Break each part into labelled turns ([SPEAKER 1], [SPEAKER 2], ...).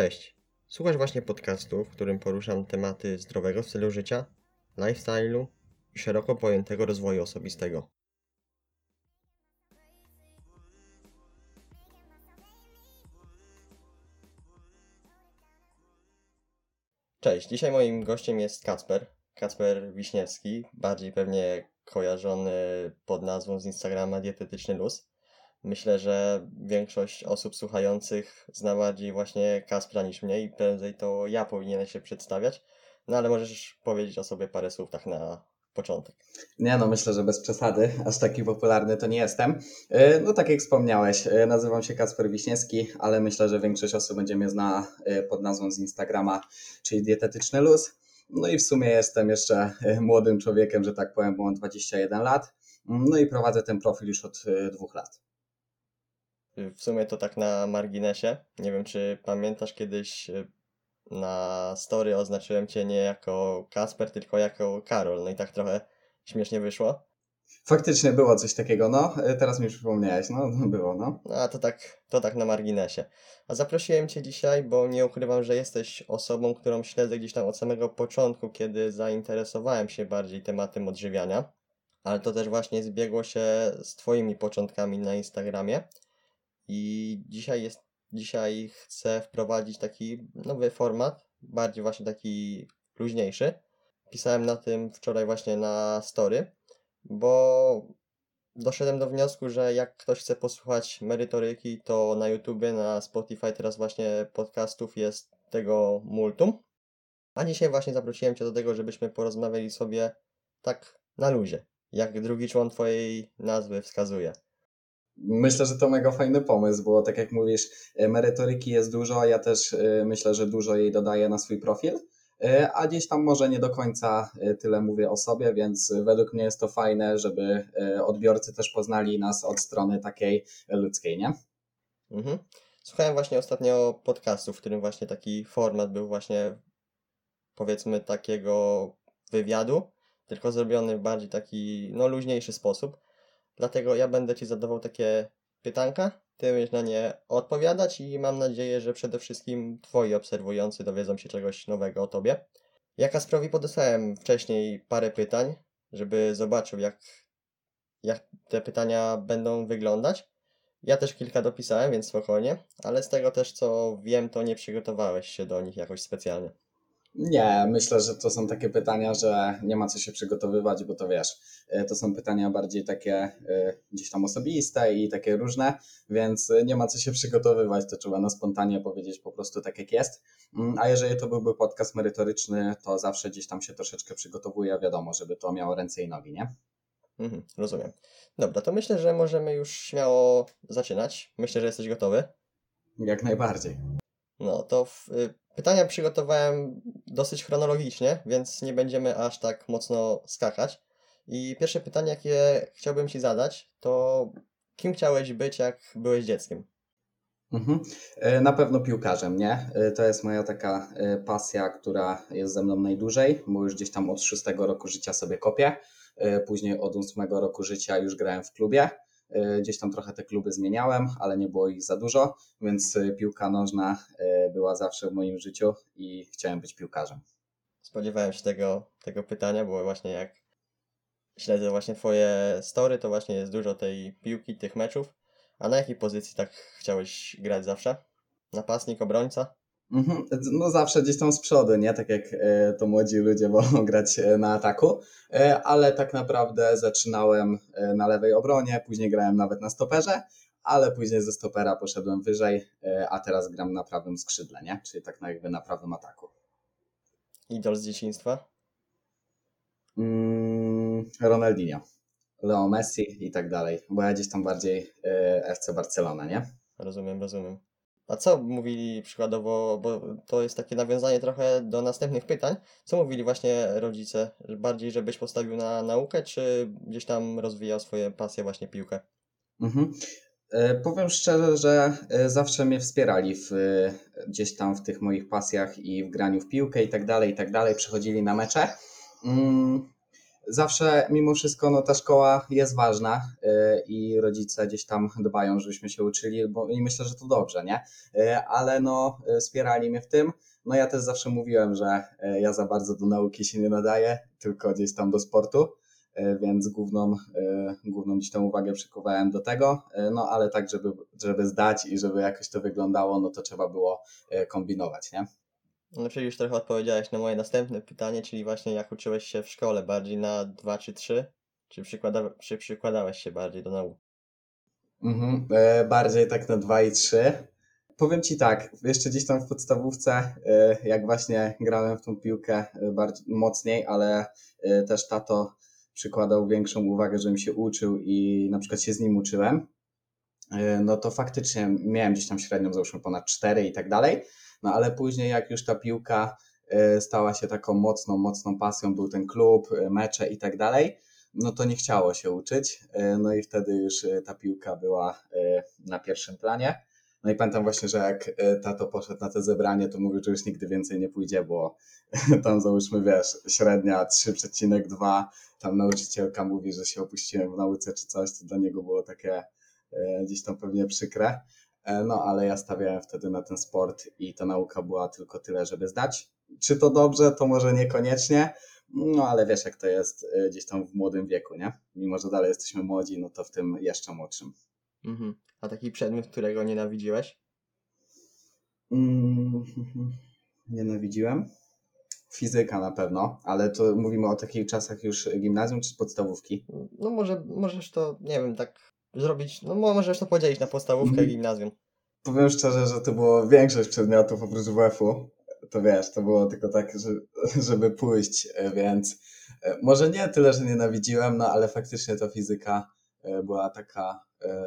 [SPEAKER 1] Cześć. Słuchasz właśnie podcastu, w którym poruszam tematy zdrowego stylu życia, lifestyle'u i szeroko pojętego rozwoju osobistego. Cześć, dzisiaj moim gościem jest Kacper. Kacper Wiśniewski, bardziej pewnie kojarzony pod nazwą z Instagrama Dietetyczny Luz. Myślę, że większość osób słuchających zna bardziej właśnie Kaspra niż mnie i prędzej to ja powinienem się przedstawiać. No ale możesz powiedzieć o sobie parę słów tak na początek.
[SPEAKER 2] Nie no, myślę, że bez przesady, aż taki popularny to nie jestem. E, No tak jak wspomniałeś, e, nazywam się Kacper Wiśniewski, ale myślę, że większość osób będzie mnie zna e, pod nazwą z Instagrama, czyli Dietetyczny Luz. No i w sumie jestem jeszcze młodym człowiekiem, że tak powiem, bo mam 21 lat. No i prowadzę ten profil już od dwóch lat.
[SPEAKER 1] W sumie to tak na marginesie. Nie wiem, czy pamiętasz kiedyś y, na story oznaczyłem cię nie jako Kasper, tylko jako Karol. No i tak trochę śmiesznie wyszło.
[SPEAKER 2] Faktycznie było coś takiego, no, e, teraz mi przypomniałeś, no, no było, no.
[SPEAKER 1] No a to tak, to tak na marginesie. A zaprosiłem cię dzisiaj, bo nie ukrywam, że jesteś osobą, którą śledzę gdzieś tam od samego początku, kiedy zainteresowałem się bardziej tematem odżywiania. Ale to też właśnie zbiegło się z twoimi początkami na Instagramie. I dzisiaj jest, dzisiaj chcę wprowadzić taki nowy format, bardziej właśnie taki luźniejszy. Pisałem na tym wczoraj właśnie na story, bo doszedłem do wniosku, że jak ktoś chce posłuchać merytoryki, to na YouTubie, na Spotify teraz właśnie podcastów jest tego multum. A dzisiaj właśnie zaprosiłem Cię do tego, żebyśmy porozmawiali sobie tak na luzie, jak drugi człon Twojej nazwy wskazuje.
[SPEAKER 2] Myślę, że to mega fajny pomysł, bo tak jak mówisz, e, merytoryki jest dużo, ja też e, myślę, że dużo jej dodaję na swój profil, e, a gdzieś tam może nie do końca tyle mówię o sobie, więc według mnie jest to fajne, żeby odbiorcy też poznali nas od strony takiej ludzkiej, nie?
[SPEAKER 1] Mhm. Słuchałem właśnie ostatnio podcastu, w którym właśnie taki format był właśnie powiedzmy takiego wywiadu, tylko zrobiony w bardziej taki no luźniejszy sposób. Dlatego ja będę Ci zadawał takie pytanka, Ty będziesz na nie odpowiadać i mam nadzieję, że przede wszystkim Twoi obserwujący dowiedzą się czegoś nowego o Tobie. Ja Kasprowi podesłałem wcześniej parę pytań, żeby zobaczył jak, jak te pytania będą wyglądać. Ja też kilka dopisałem, więc spokojnie, ale z tego też co wiem, to nie przygotowałeś się do nich jakoś specjalnie.
[SPEAKER 2] Nie, myślę, że to są takie pytania, że nie ma co się przygotowywać, bo to wiesz, e, to są pytania bardziej takie e, gdzieś tam osobiste i takie różne, więc nie ma co się przygotowywać, to trzeba na spontanie powiedzieć po prostu tak jak jest. Mm, A jeżeli to byłby podcast merytoryczny, to zawsze gdzieś tam się troszeczkę przygotowuję, wiadomo, żeby to miało ręce i nogi, nie?
[SPEAKER 1] Mhm, rozumiem. Dobra, to myślę, że możemy już śmiało zaczynać. Myślę, że jesteś gotowy.
[SPEAKER 2] Jak najbardziej.
[SPEAKER 1] No to w, y, pytania przygotowałem dosyć chronologicznie, więc nie będziemy aż tak mocno skakać. I pierwsze pytanie, jakie chciałbym Ci zadać, to kim chciałeś być, jak byłeś dzieckiem?
[SPEAKER 2] Mhm. E, Na pewno piłkarzem, nie? E, To jest moja taka e, pasja, która jest ze mną najdłużej, bo już gdzieś tam od szóstego roku życia sobie kopię. Później od ósmego roku życia już grałem w klubie. E, Gdzieś tam trochę te kluby zmieniałem, ale nie było ich za dużo, więc e, piłka nożna e, była zawsze w moim życiu i chciałem być piłkarzem.
[SPEAKER 1] Spodziewałem się tego, tego pytania, bo właśnie jak śledzę właśnie Twoje story, to właśnie jest dużo tej piłki, tych meczów. A na jakiej pozycji tak chciałeś grać zawsze? Napastnik, obrońca?
[SPEAKER 2] Mhm. No zawsze gdzieś tam z przodu, nie? Tak jak e, to młodzi ludzie wolą grać e, na ataku, E, ale tak naprawdę zaczynałem na lewej obronie, później grałem nawet na stoperze, ale później ze stopera poszedłem wyżej, a teraz gram na prawym skrzydle, nie? Czyli tak jakby na prawym ataku.
[SPEAKER 1] Idol z dzieciństwa?
[SPEAKER 2] Mm, Ronaldinho, Leo Messi i tak dalej, bo ja gdzieś tam bardziej FC Barcelona, nie?
[SPEAKER 1] Rozumiem, rozumiem. A co mówili przykładowo, bo to jest takie nawiązanie trochę do następnych pytań, co mówili właśnie rodzice? Bardziej, żebyś postawił na naukę, czy gdzieś tam rozwijał swoje pasje, właśnie piłkę?
[SPEAKER 2] Mhm. E, Powiem szczerze, że e, zawsze mnie wspierali w, e, gdzieś tam w tych moich pasjach i w graniu w piłkę i tak dalej, i tak dalej. Przychodzili na mecze. Zawsze mimo wszystko no, ta szkoła jest ważna y, i rodzice gdzieś tam dbają, żebyśmy się uczyli bo, i myślę, że to dobrze, nie? Y, ale no y, wspierali mnie w tym. No ja też zawsze mówiłem, że ja za bardzo do nauki się nie nadaję, tylko gdzieś tam do sportu, więc główną, główną gdzieś tam uwagę przykuwałem do tego, no ale tak, żeby, żeby zdać i żeby jakoś to wyglądało, no to trzeba było kombinować, nie?
[SPEAKER 1] No czyli już trochę odpowiedziałeś na moje następne pytanie, czyli właśnie jak uczyłeś się w szkole, bardziej na 2 czy 3? Czy, przykłada, czy przykładałeś się bardziej do nauki?
[SPEAKER 2] Mhm, e, bardziej tak na 2 i 3. Powiem Ci tak, jeszcze gdzieś tam w podstawówce, e, jak właśnie grałem w tą piłkę e, bardziej mocniej, ale e, też tato przykładał większą uwagę, żebym się uczył i na przykład się z nim uczyłem, e, no to faktycznie miałem gdzieś tam średnią, załóżmy ponad 4 i tak dalej, no ale później jak już ta piłka e, stała się taką mocną, mocną pasją, był ten klub, e, mecze i tak dalej, no to nie chciało się uczyć, e, no i wtedy już ta piłka była na pierwszym planie. No i pamiętam właśnie, że jak tato poszedł na te zebranie, to mówił, że już nigdy więcej nie pójdzie, bo tam załóżmy, wiesz, średnia 3,2, tam nauczycielka mówi, że się opuściłem w nauce czy coś, to dla niego było takie gdzieś tam pewnie przykre. E, No, ale ja stawiałem wtedy na ten sport i ta nauka była tylko tyle, żeby zdać. Czy to dobrze, to może niekoniecznie, no ale wiesz, jak to jest e, gdzieś tam w młodym wieku, nie? Mimo, że dalej jesteśmy młodzi, no to w tym jeszcze młodszym.
[SPEAKER 1] Mhm. A taki przedmiot, którego nienawidziłeś?
[SPEAKER 2] Mm, Nienawidziłem. Fizyka na pewno, ale to mówimy o takich czasach już gimnazjum czy podstawówki.
[SPEAKER 1] No może możesz to, nie wiem, tak zrobić, no mo- możesz to podzielić na podstawówkę i
[SPEAKER 2] Mhm.
[SPEAKER 1] gimnazjum.
[SPEAKER 2] Powiem szczerze, że to było większość przedmiotów oprócz WF-u. To wiesz, to było tylko tak, że, żeby pójść, e, więc e, może nie tyle, że nienawidziłem, no ale faktycznie ta fizyka e, była taka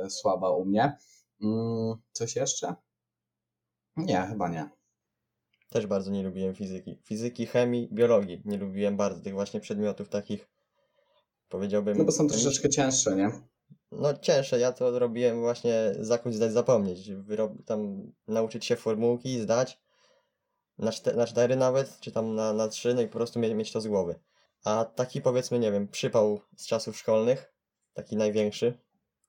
[SPEAKER 2] słaba u mnie. Mm, Coś jeszcze? Nie, chyba nie.
[SPEAKER 1] Też bardzo nie lubiłem fizyki. Fizyki, chemii, biologii. Nie lubiłem bardzo tych właśnie przedmiotów takich, powiedziałbym...
[SPEAKER 2] No bo są troszeczkę cięższe, nie?
[SPEAKER 1] No cięższe, ja to robiłem właśnie zakuć, zdać, zapomnieć. Wyrob, tam nauczyć się formułki, zdać na, czte, na cztery nawet, czy tam na, na trzy, no i po prostu mieć, mieć to z głowy. A taki powiedzmy, nie wiem, przypał z czasów szkolnych, taki największy,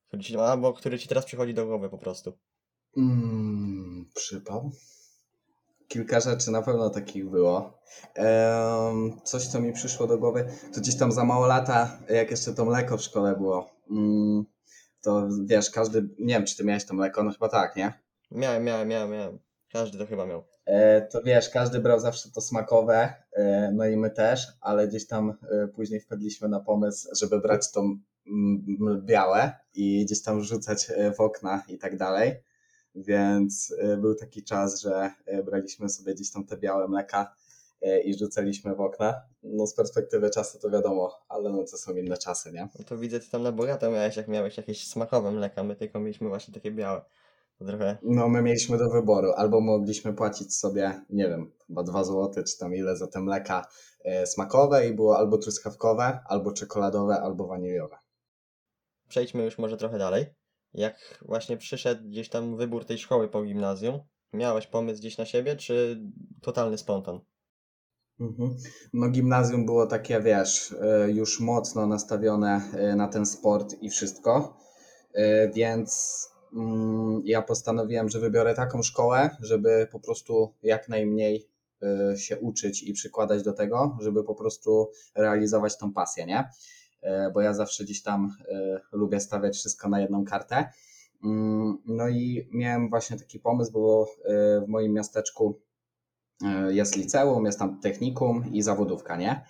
[SPEAKER 1] który ci, albo który ci teraz przychodzi do głowy po prostu.
[SPEAKER 2] Mm, przypał. Kilka rzeczy na pewno takich było. Coś, co mi przyszło do głowy, to gdzieś tam za mało lata, jak jeszcze to mleko w szkole było, to wiesz, każdy, nie wiem, czy ty miałeś to mleko, no chyba tak, nie?
[SPEAKER 1] Miałem, miałem, miałem, miałem. Każdy to chyba miał.
[SPEAKER 2] E, to wiesz, każdy brał zawsze to smakowe, e, no i my też, ale gdzieś tam e, później wpadliśmy na pomysł, żeby brać to mm, mm, białe i gdzieś tam rzucać w okna i tak dalej. Więc był taki czas, że braliśmy sobie gdzieś tam te białe mleka i rzucaliśmy w okna. No z perspektywy czasu to wiadomo, ale no to są inne czasy, nie?
[SPEAKER 1] No to widzę, ty tam na bogato miałeś, jak miałeś jakieś smakowe mleka, my tylko mieliśmy właśnie takie białe. To trochę...
[SPEAKER 2] No my mieliśmy do wyboru, albo mogliśmy płacić sobie, nie wiem, chyba 2 zł, czy tam ile za te mleka e, smakowe i było albo truskawkowe, albo czekoladowe, albo waniliowe.
[SPEAKER 1] Przejdźmy już może trochę dalej. Jak właśnie przyszedł gdzieś tam wybór tej szkoły po gimnazjum, miałeś pomysł gdzieś na siebie, czy totalny spontan?
[SPEAKER 2] Mhm. No gimnazjum było takie, wiesz, e, już mocno nastawione e, na ten sport i wszystko, E, więc mm, ja postanowiłem, że wybiorę taką szkołę, żeby po prostu jak najmniej się uczyć i przykładać do tego, żeby po prostu realizować tą pasję, nie? Bo ja zawsze gdzieś tam lubię stawiać wszystko na jedną kartę. Mm, No i miałem właśnie taki pomysł, bo w moim miasteczku jest liceum, jest tam technikum i zawodówka, nie?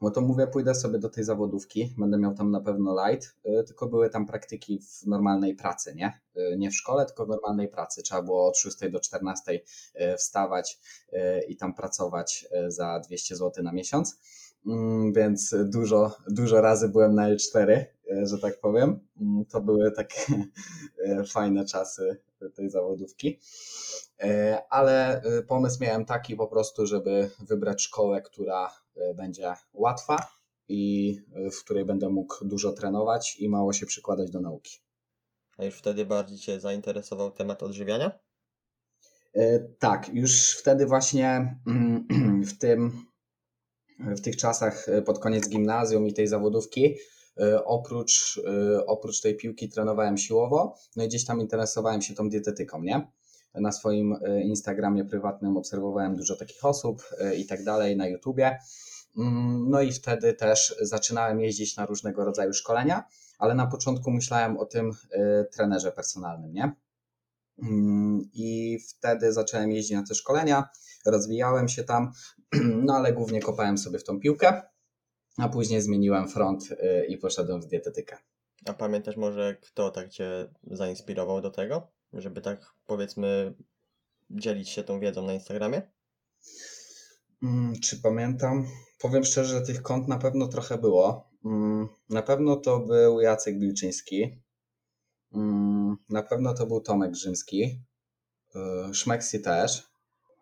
[SPEAKER 2] No to mówię, pójdę sobie do tej zawodówki, będę miał tam na pewno light, y, tylko były tam praktyki w normalnej pracy, nie? Y, Nie w szkole, tylko w normalnej pracy. Trzeba było od 6 do 14 y, wstawać i tam pracować za 200 zł na miesiąc. Mm, Więc dużo, dużo razy byłem na L4, y, że tak powiem. Mm, To były takie y, fajne czasy tej zawodówki. E, ale pomysł miałem taki po prostu, żeby wybrać szkołę, która będzie łatwa i w której będę mógł dużo trenować i mało się przykładać do nauki.
[SPEAKER 1] A już wtedy bardziej Cię zainteresował temat odżywiania?
[SPEAKER 2] E, Tak, już wtedy właśnie mm, w tym w tych czasach e, pod koniec gimnazjum i tej zawodówki, e, oprócz, e, oprócz tej piłki trenowałem siłowo, no i gdzieś tam interesowałem się tą dietetyką, nie? Na swoim Instagramie prywatnym obserwowałem dużo takich osób i tak dalej, na YouTubie. Mm, no i wtedy też zaczynałem jeździć na różnego rodzaju szkolenia, ale na początku myślałem o tym trenerze personalnym, nie? Mm, I wtedy zacząłem jeździć na te szkolenia, rozwijałem się tam, no ale głównie kopałem sobie w tą piłkę, a później zmieniłem front y, i poszedłem w dietetykę.
[SPEAKER 1] A pamiętasz może, kto tak Cię zainspirował do tego, żeby tak powiedzmy dzielić się tą wiedzą na Instagramie?
[SPEAKER 2] Hmm, czy pamiętam? Powiem szczerze, że tych kont na pewno trochę było. Hmm, na pewno to był Jacek Bilczyński. Hmm, na pewno to był Tomek Rzymski. Y, Szmeksi też.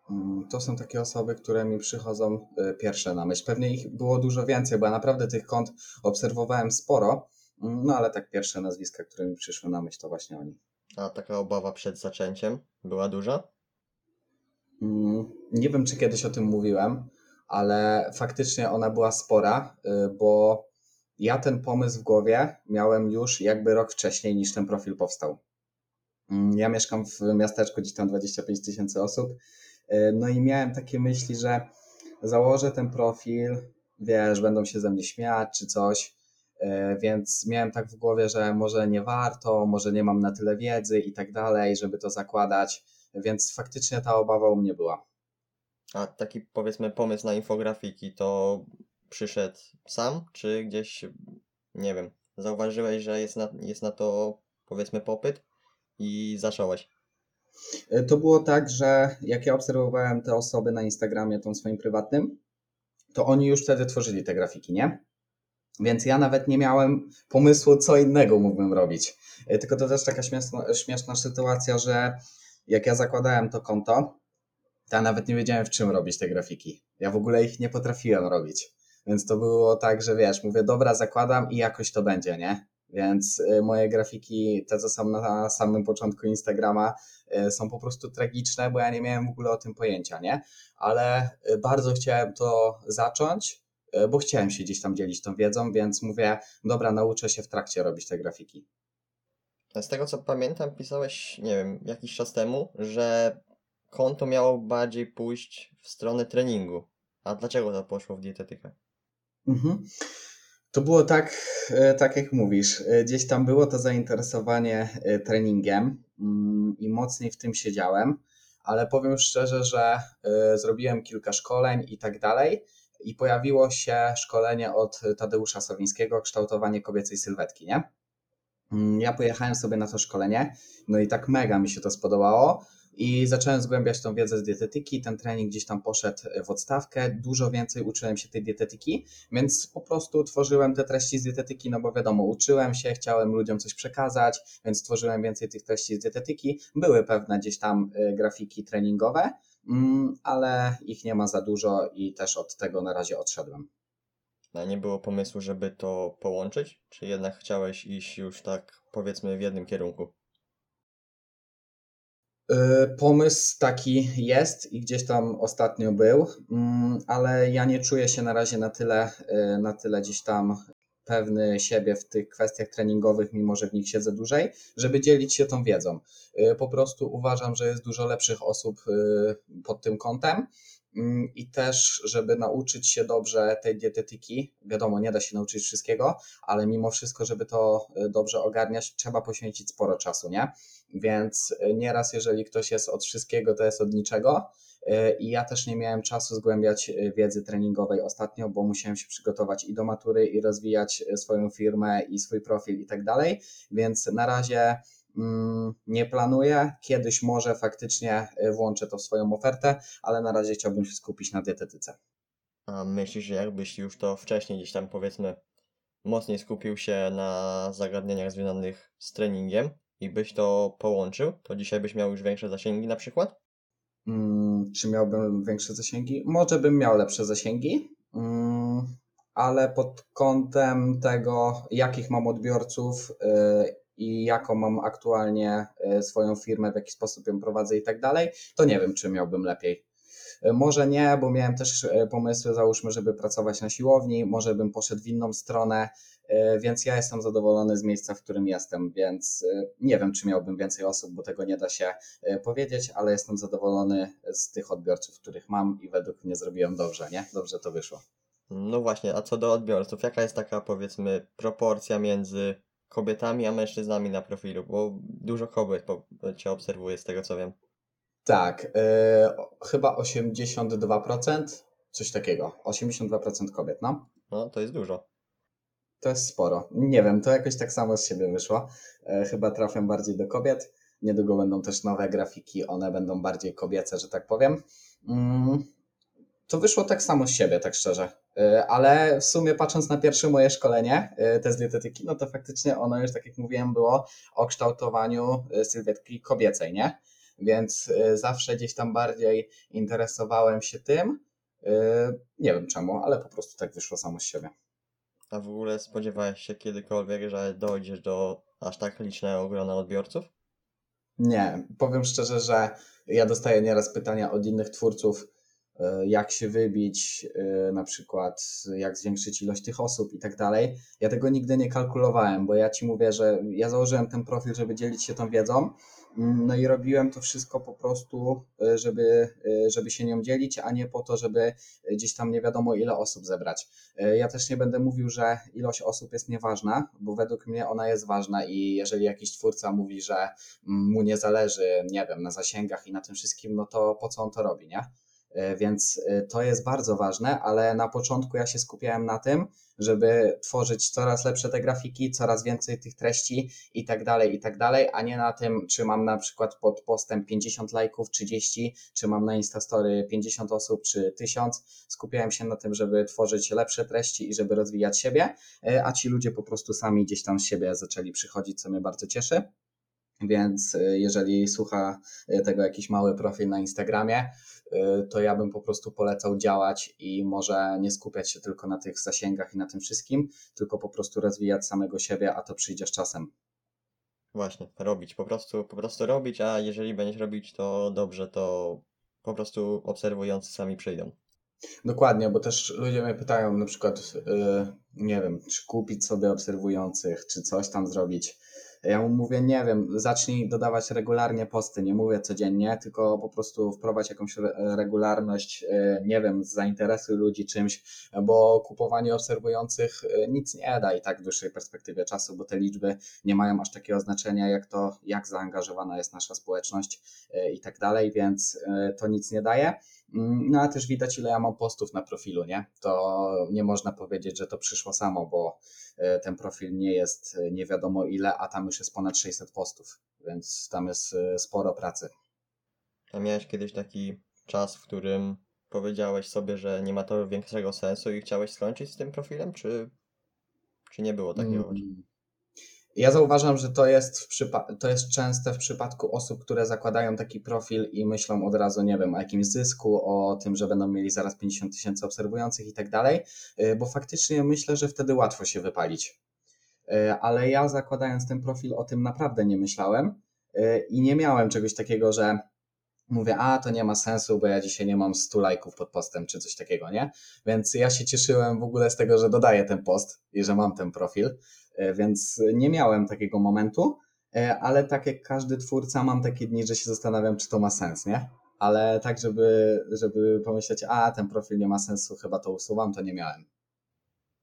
[SPEAKER 2] Mm, to są takie osoby, które mi przychodzą e, pierwsze na myśl. Pewnie ich było dużo więcej, bo ja naprawdę tych kont obserwowałem sporo, mm, no ale tak pierwsze nazwiska, które mi przyszły na myśl, to właśnie oni.
[SPEAKER 1] A taka obawa przed zaczęciem była duża?
[SPEAKER 2] Mm, nie wiem, czy kiedyś o tym mówiłem, ale faktycznie ona była spora, e, bo ja ten pomysł w głowie miałem już jakby rok wcześniej niż ten profil powstał. Ja mieszkam w miasteczku, gdzieś tam 25 tysięcy osób no i miałem takie myśli, że założę ten profil, wiesz, będą się ze mnie śmiać czy coś, e, więc miałem tak w głowie, że może nie warto, może nie mam na tyle wiedzy i tak dalej, żeby to zakładać, więc faktycznie ta obawa u mnie była.
[SPEAKER 1] A taki powiedzmy pomysł na infografiki to przyszedł sam, czy gdzieś, nie wiem, zauważyłeś, że jest na, jest na to powiedzmy popyt i zacząłeś?
[SPEAKER 2] E, to było tak, że jak ja obserwowałem te osoby na Instagramie, tą swoim prywatnym, to oni już wtedy tworzyli te grafiki, nie? Więc ja nawet nie miałem pomysłu, co innego mógłbym robić. E, tylko to też taka śmieszna, śmieszna sytuacja, że jak ja zakładałem to konto, to ja nawet nie wiedziałem, w czym robić te grafiki. Ja w ogóle ich nie potrafiłem robić. Więc to było tak, że wiesz, mówię, dobra, zakładam i jakoś to będzie, nie? Więc y, moje grafiki, te co są na samym początku Instagrama, y, są po prostu tragiczne, bo ja nie miałem w ogóle o tym pojęcia, nie? Ale y, bardzo chciałem to zacząć, bo chciałem się gdzieś tam dzielić tą wiedzą, więc mówię, dobra, nauczę się w trakcie robić te grafiki.
[SPEAKER 1] Z tego co pamiętam, pisałeś, nie wiem, jakiś czas temu, że konto miało bardziej pójść w stronę treningu. A dlaczego to poszło w dietetykę?
[SPEAKER 2] Mhm. To było tak, e, tak jak mówisz, e, gdzieś tam było to zainteresowanie e, treningiem mm, i mocniej w tym siedziałem, ale powiem szczerze, że zrobiłem kilka szkoleń i tak dalej i pojawiło się szkolenie od Tadeusza Sowińskiego, kształtowanie kobiecej sylwetki, nie? Mm, ja pojechałem sobie na to szkolenie, no i tak mega mi się to spodobało i zacząłem zgłębiać tą wiedzę z dietetyki. Ten trening gdzieś tam poszedł w odstawkę. Dużo więcej uczyłem się tej dietetyki, więc po prostu tworzyłem te treści z dietetyki, no bo wiadomo, uczyłem się, chciałem ludziom coś przekazać, więc tworzyłem więcej tych treści z dietetyki. Były pewne gdzieś tam y, grafiki treningowe, mm, ale ich nie ma za dużo i też od tego na razie odszedłem.
[SPEAKER 1] A nie było pomysłu, żeby to połączyć? Czy jednak chciałeś iść już tak, powiedzmy, w jednym kierunku?
[SPEAKER 2] Y, pomysł taki jest i gdzieś tam ostatnio był, mm, ale ja nie czuję się na razie na tyle, y, na tyle gdzieś tam pewny siebie w tych kwestiach treningowych, mimo że w nich siedzę dłużej, żeby dzielić się tą wiedzą. Y, po prostu uważam, że jest dużo lepszych osób pod tym kątem i też, żeby nauczyć się dobrze tej dietetyki, wiadomo, nie da się nauczyć wszystkiego, ale mimo wszystko, żeby to y, dobrze ogarniać, trzeba poświęcić sporo czasu, nie? Więc y, nieraz, jeżeli ktoś jest od wszystkiego, to jest od niczego. Y, I ja też nie miałem czasu zgłębiać wiedzy treningowej ostatnio, bo musiałem się przygotować i do matury, i rozwijać swoją firmę, i swój profil, i tak dalej. Więc na razie Mm, nie planuję. Kiedyś może faktycznie y, włączę to w swoją ofertę, ale na razie chciałbym się skupić na dietetyce.
[SPEAKER 1] A myślisz, że jakbyś już to wcześniej gdzieś tam powiedzmy mocniej skupił się na zagadnieniach związanych z treningiem i byś to połączył, to dzisiaj byś miał już większe zasięgi na przykład?
[SPEAKER 2] Hmm, czy miałbym większe zasięgi? Może bym miał lepsze zasięgi, hmm, ale pod kątem tego, jakich mam odbiorców, yy, i jaką mam aktualnie e, swoją firmę, w jaki sposób ją prowadzę i tak dalej, to nie wiem, czy miałbym lepiej. E, Może nie, bo miałem też e, pomysły, załóżmy, żeby pracować na siłowni, może bym poszedł w inną stronę, więc ja jestem zadowolony z miejsca, w którym jestem, więc nie wiem, czy miałbym więcej osób, bo tego nie da się powiedzieć, ale jestem zadowolony z tych odbiorców, których mam i według mnie zrobiłem dobrze, nie? Dobrze to wyszło.
[SPEAKER 1] No właśnie, a co do odbiorców, jaka jest taka powiedzmy proporcja między kobietami a mężczyznami na profilu? Bo dużo kobiet po, cię obserwuję z tego co wiem.
[SPEAKER 2] Tak, o- chyba 82%, coś takiego. 82% kobiet, no.
[SPEAKER 1] No, to jest dużo.
[SPEAKER 2] To jest sporo. Nie wiem, to jakoś tak samo z siebie wyszło. E, chyba trafiam bardziej do kobiet. Niedługo będą też nowe grafiki, one będą bardziej kobiece, że tak powiem. Mm, to wyszło tak samo z siebie, tak szczerze. E, Ale w sumie patrząc na pierwsze moje szkolenie, e, test dietetyki, no to faktycznie ono już, tak jak mówiłem, było o kształtowaniu e, sylwetki kobiecej, nie? Więc zawsze gdzieś tam bardziej interesowałem się tym. Nie wiem czemu, ale po prostu tak wyszło samo z siebie.
[SPEAKER 1] A w ogóle spodziewałeś się kiedykolwiek, że dojdziesz do aż tak licznego grona odbiorców?
[SPEAKER 2] Nie, powiem szczerze, że ja dostaję nieraz pytania od innych twórców, jak się wybić, e, na przykład jak zwiększyć ilość tych osób i tak dalej. Ja tego nigdy nie kalkulowałem, bo ja ci mówię, że ja założyłem ten profil, żeby dzielić się tą wiedzą, mm, no i robiłem to wszystko po prostu, e, żeby, e, żeby się nią dzielić, a nie po to, żeby gdzieś tam nie wiadomo ile osób zebrać. E, Ja też nie będę mówił, że ilość osób jest nieważna, bo według mnie ona jest ważna i jeżeli jakiś twórca mówi, że mu nie zależy, nie wiem, na zasięgach i na tym wszystkim, no to po co on to robi, nie? E, Więc e, to jest bardzo ważne, ale na początku ja się skupiałem na tym, żeby tworzyć coraz lepsze te grafiki, coraz więcej tych treści i tak dalej, i tak dalej, a nie na tym, czy mam na przykład pod postem 50 lajków, 30, czy mam na Instastory 50 osób, czy 1000. Skupiałem się na tym, żeby tworzyć lepsze treści i żeby rozwijać siebie, e, a ci ludzie po prostu sami gdzieś tam z siebie zaczęli przychodzić, co mnie bardzo cieszy. Więc jeżeli słucha tego jakiś mały profil na Instagramie, to ja bym po prostu polecał działać i może nie skupiać się tylko na tych zasięgach i na tym wszystkim, tylko po prostu rozwijać samego siebie, a to przyjdzie z czasem.
[SPEAKER 1] Właśnie, robić, po prostu, po prostu robić, a jeżeli będziesz robić to dobrze, to po prostu obserwujący sami przyjdą.
[SPEAKER 2] Dokładnie, bo też ludzie mnie pytają na przykład, y, nie wiem, czy kupić sobie obserwujących, czy coś tam zrobić. Ja mu mówię, nie wiem, zacznij dodawać regularnie posty, nie mówię codziennie, tylko po prostu wprowadź jakąś re- regularność, y, nie wiem, zainteresuj ludzi czymś, bo kupowanie obserwujących y, nic nie da i tak w dłuższej perspektywie czasu, bo te liczby nie mają aż takiego znaczenia, jak to, jak zaangażowana jest nasza społeczność y, i tak dalej, więc to nic nie daje. Mm, No a też widać, ile ja mam postów na profilu, nie? To nie można powiedzieć, że to przyszło samo, bo e, ten profil nie jest e, nie wiadomo ile, a tam już jest ponad 600 postów, więc tam jest e, sporo pracy.
[SPEAKER 1] A miałeś kiedyś taki czas, w którym powiedziałeś sobie, że nie ma to większego sensu i chciałeś skończyć z tym profilem, czy, czy nie było takiego?
[SPEAKER 2] Mm. Ja zauważam, że to jest, w przypa- to jest częste w przypadku osób, które zakładają taki profil i myślą od razu, nie wiem, o jakimś zysku, o tym, że będą mieli zaraz 50 tysięcy obserwujących i tak dalej, y, bo faktycznie myślę, że wtedy łatwo się wypalić. Y, Ale ja zakładając ten profil o tym naprawdę nie myślałem y, i nie miałem czegoś takiego, że mówię, a to nie ma sensu, bo ja dzisiaj nie mam 100 lajków pod postem czy coś takiego, nie? Więc ja się cieszyłem w ogóle z tego, że dodaję ten post i że mam ten profil, e, więc nie miałem takiego momentu, e, ale tak jak każdy twórca mam takie dni, że się zastanawiam, czy to ma sens, nie? Ale tak, żeby, żeby pomyśleć, a ten profil nie ma sensu, chyba to usuwam, to nie miałem.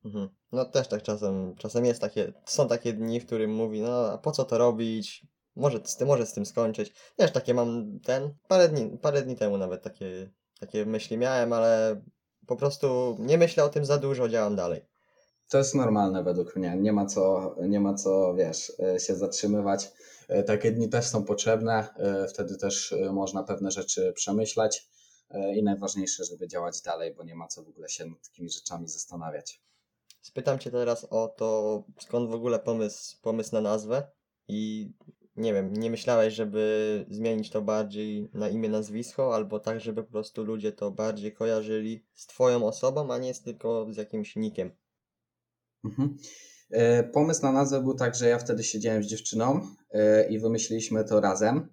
[SPEAKER 1] Mhm. No też tak czasem, czasem jest takie, są takie dni, w którym mówi, no a po co to robić, może z tym, może z tym skończyć. Też takie mam ten, parę dni, parę dni temu nawet takie, takie myśli miałem, ale po prostu nie myślę o tym za dużo, działam dalej.
[SPEAKER 2] To jest normalne według mnie. Nie ma co, nie ma co wiesz, e, się zatrzymywać. E, Takie dni też są potrzebne. e, Wtedy też można pewne rzeczy przemyśleć. I najważniejsze, żeby działać dalej, bo nie ma co w ogóle się nad takimi rzeczami zastanawiać.
[SPEAKER 1] Spytam Cię teraz o to, skąd w ogóle pomysł, pomysł na nazwę i nie wiem, nie myślałeś, żeby zmienić to bardziej na imię, nazwisko, albo tak, żeby po prostu ludzie to bardziej kojarzyli z Twoją osobą, a nie z tylko z jakimś nikiem.
[SPEAKER 2] Mhm. E, Pomysł na nazwę był tak, że ja wtedy siedziałem z dziewczyną e, i wymyśliliśmy to razem.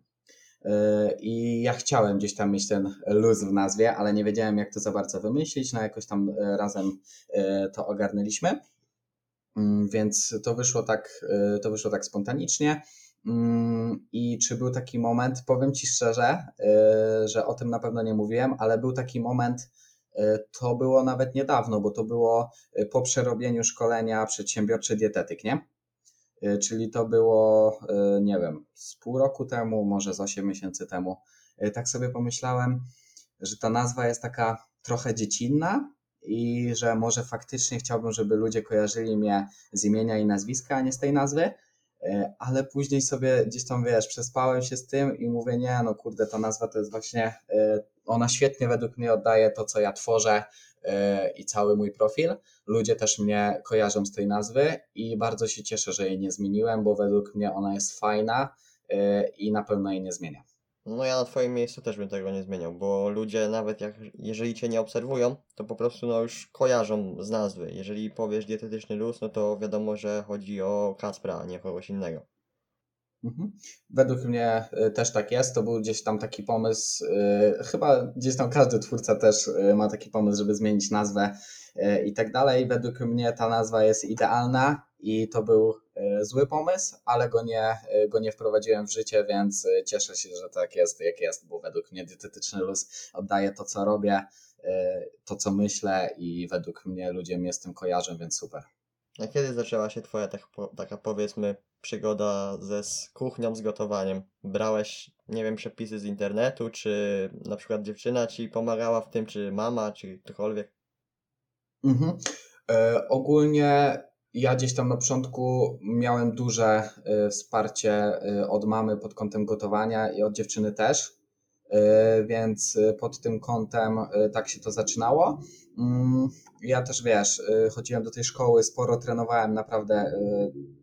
[SPEAKER 2] I ja chciałem gdzieś tam mieć ten luz w nazwie, ale nie wiedziałem, jak to za bardzo wymyślić. No jakoś tam razem to ogarnęliśmy. Mm, więc to wyszło tak, to wyszło tak spontanicznie. Mm, I czy był taki moment, powiem Ci szczerze, że o tym na pewno nie mówiłem, ale był taki moment, to było nawet niedawno, bo to było po przerobieniu szkolenia przedsiębiorczy dietetyk, nie? Y, czyli to było, y, nie wiem, z pół roku temu, może z 8 miesięcy temu. Y, tak sobie pomyślałem, że ta nazwa jest taka trochę dziecinna i że może faktycznie chciałbym, żeby ludzie kojarzyli mnie z imienia i nazwiska, a nie z tej nazwy, ale później sobie gdzieś tam, wiesz, przespałem się z tym i mówię, nie, no kurde, ta nazwa to jest właśnie, ona świetnie według mnie oddaje to, co ja tworzę, E, i cały mój profil. Ludzie też mnie kojarzą z tej nazwy i bardzo się cieszę, że jej nie zmieniłem, bo według mnie ona jest fajna e, i na pewno jej nie zmienia.
[SPEAKER 1] No ja na Twoim miejscu też bym tego nie zmieniał, bo ludzie nawet jak, jeżeli Cię nie obserwują, to po prostu no już kojarzą z nazwy. Jeżeli powiesz dietetyczny luz, no to wiadomo, że chodzi o Kacpra, a nie kogoś innego.
[SPEAKER 2] Mhm. Według mnie y, też tak jest. To był gdzieś tam taki pomysł, y, chyba gdzieś tam każdy twórca też y, ma taki pomysł, żeby zmienić nazwę i tak dalej. Według mnie ta nazwa jest idealna i to był zły pomysł, ale go nie, go nie wprowadziłem w życie, więc cieszę się, że tak jest, jak jest, bo według mnie dietetyczny luz oddaje to, co robię, to, co myślę i według mnie ludzie mnie z tym kojarzą, więc super.
[SPEAKER 1] A kiedy zaczęła się Twoja tak, taka powiedzmy przygoda ze z kuchnią, z gotowaniem? Brałeś, nie wiem, przepisy z internetu, czy na przykład dziewczyna Ci pomagała w tym, czy mama, czy ktokolwiek?
[SPEAKER 2] Mhm. E, ogólnie ja gdzieś tam na początku miałem duże e, wsparcie e, od mamy pod kątem gotowania i od dziewczyny też. E, więc pod tym kątem tak się to zaczynało. Mm, ja też wiesz, chodziłem do tej szkoły, sporo trenowałem, naprawdę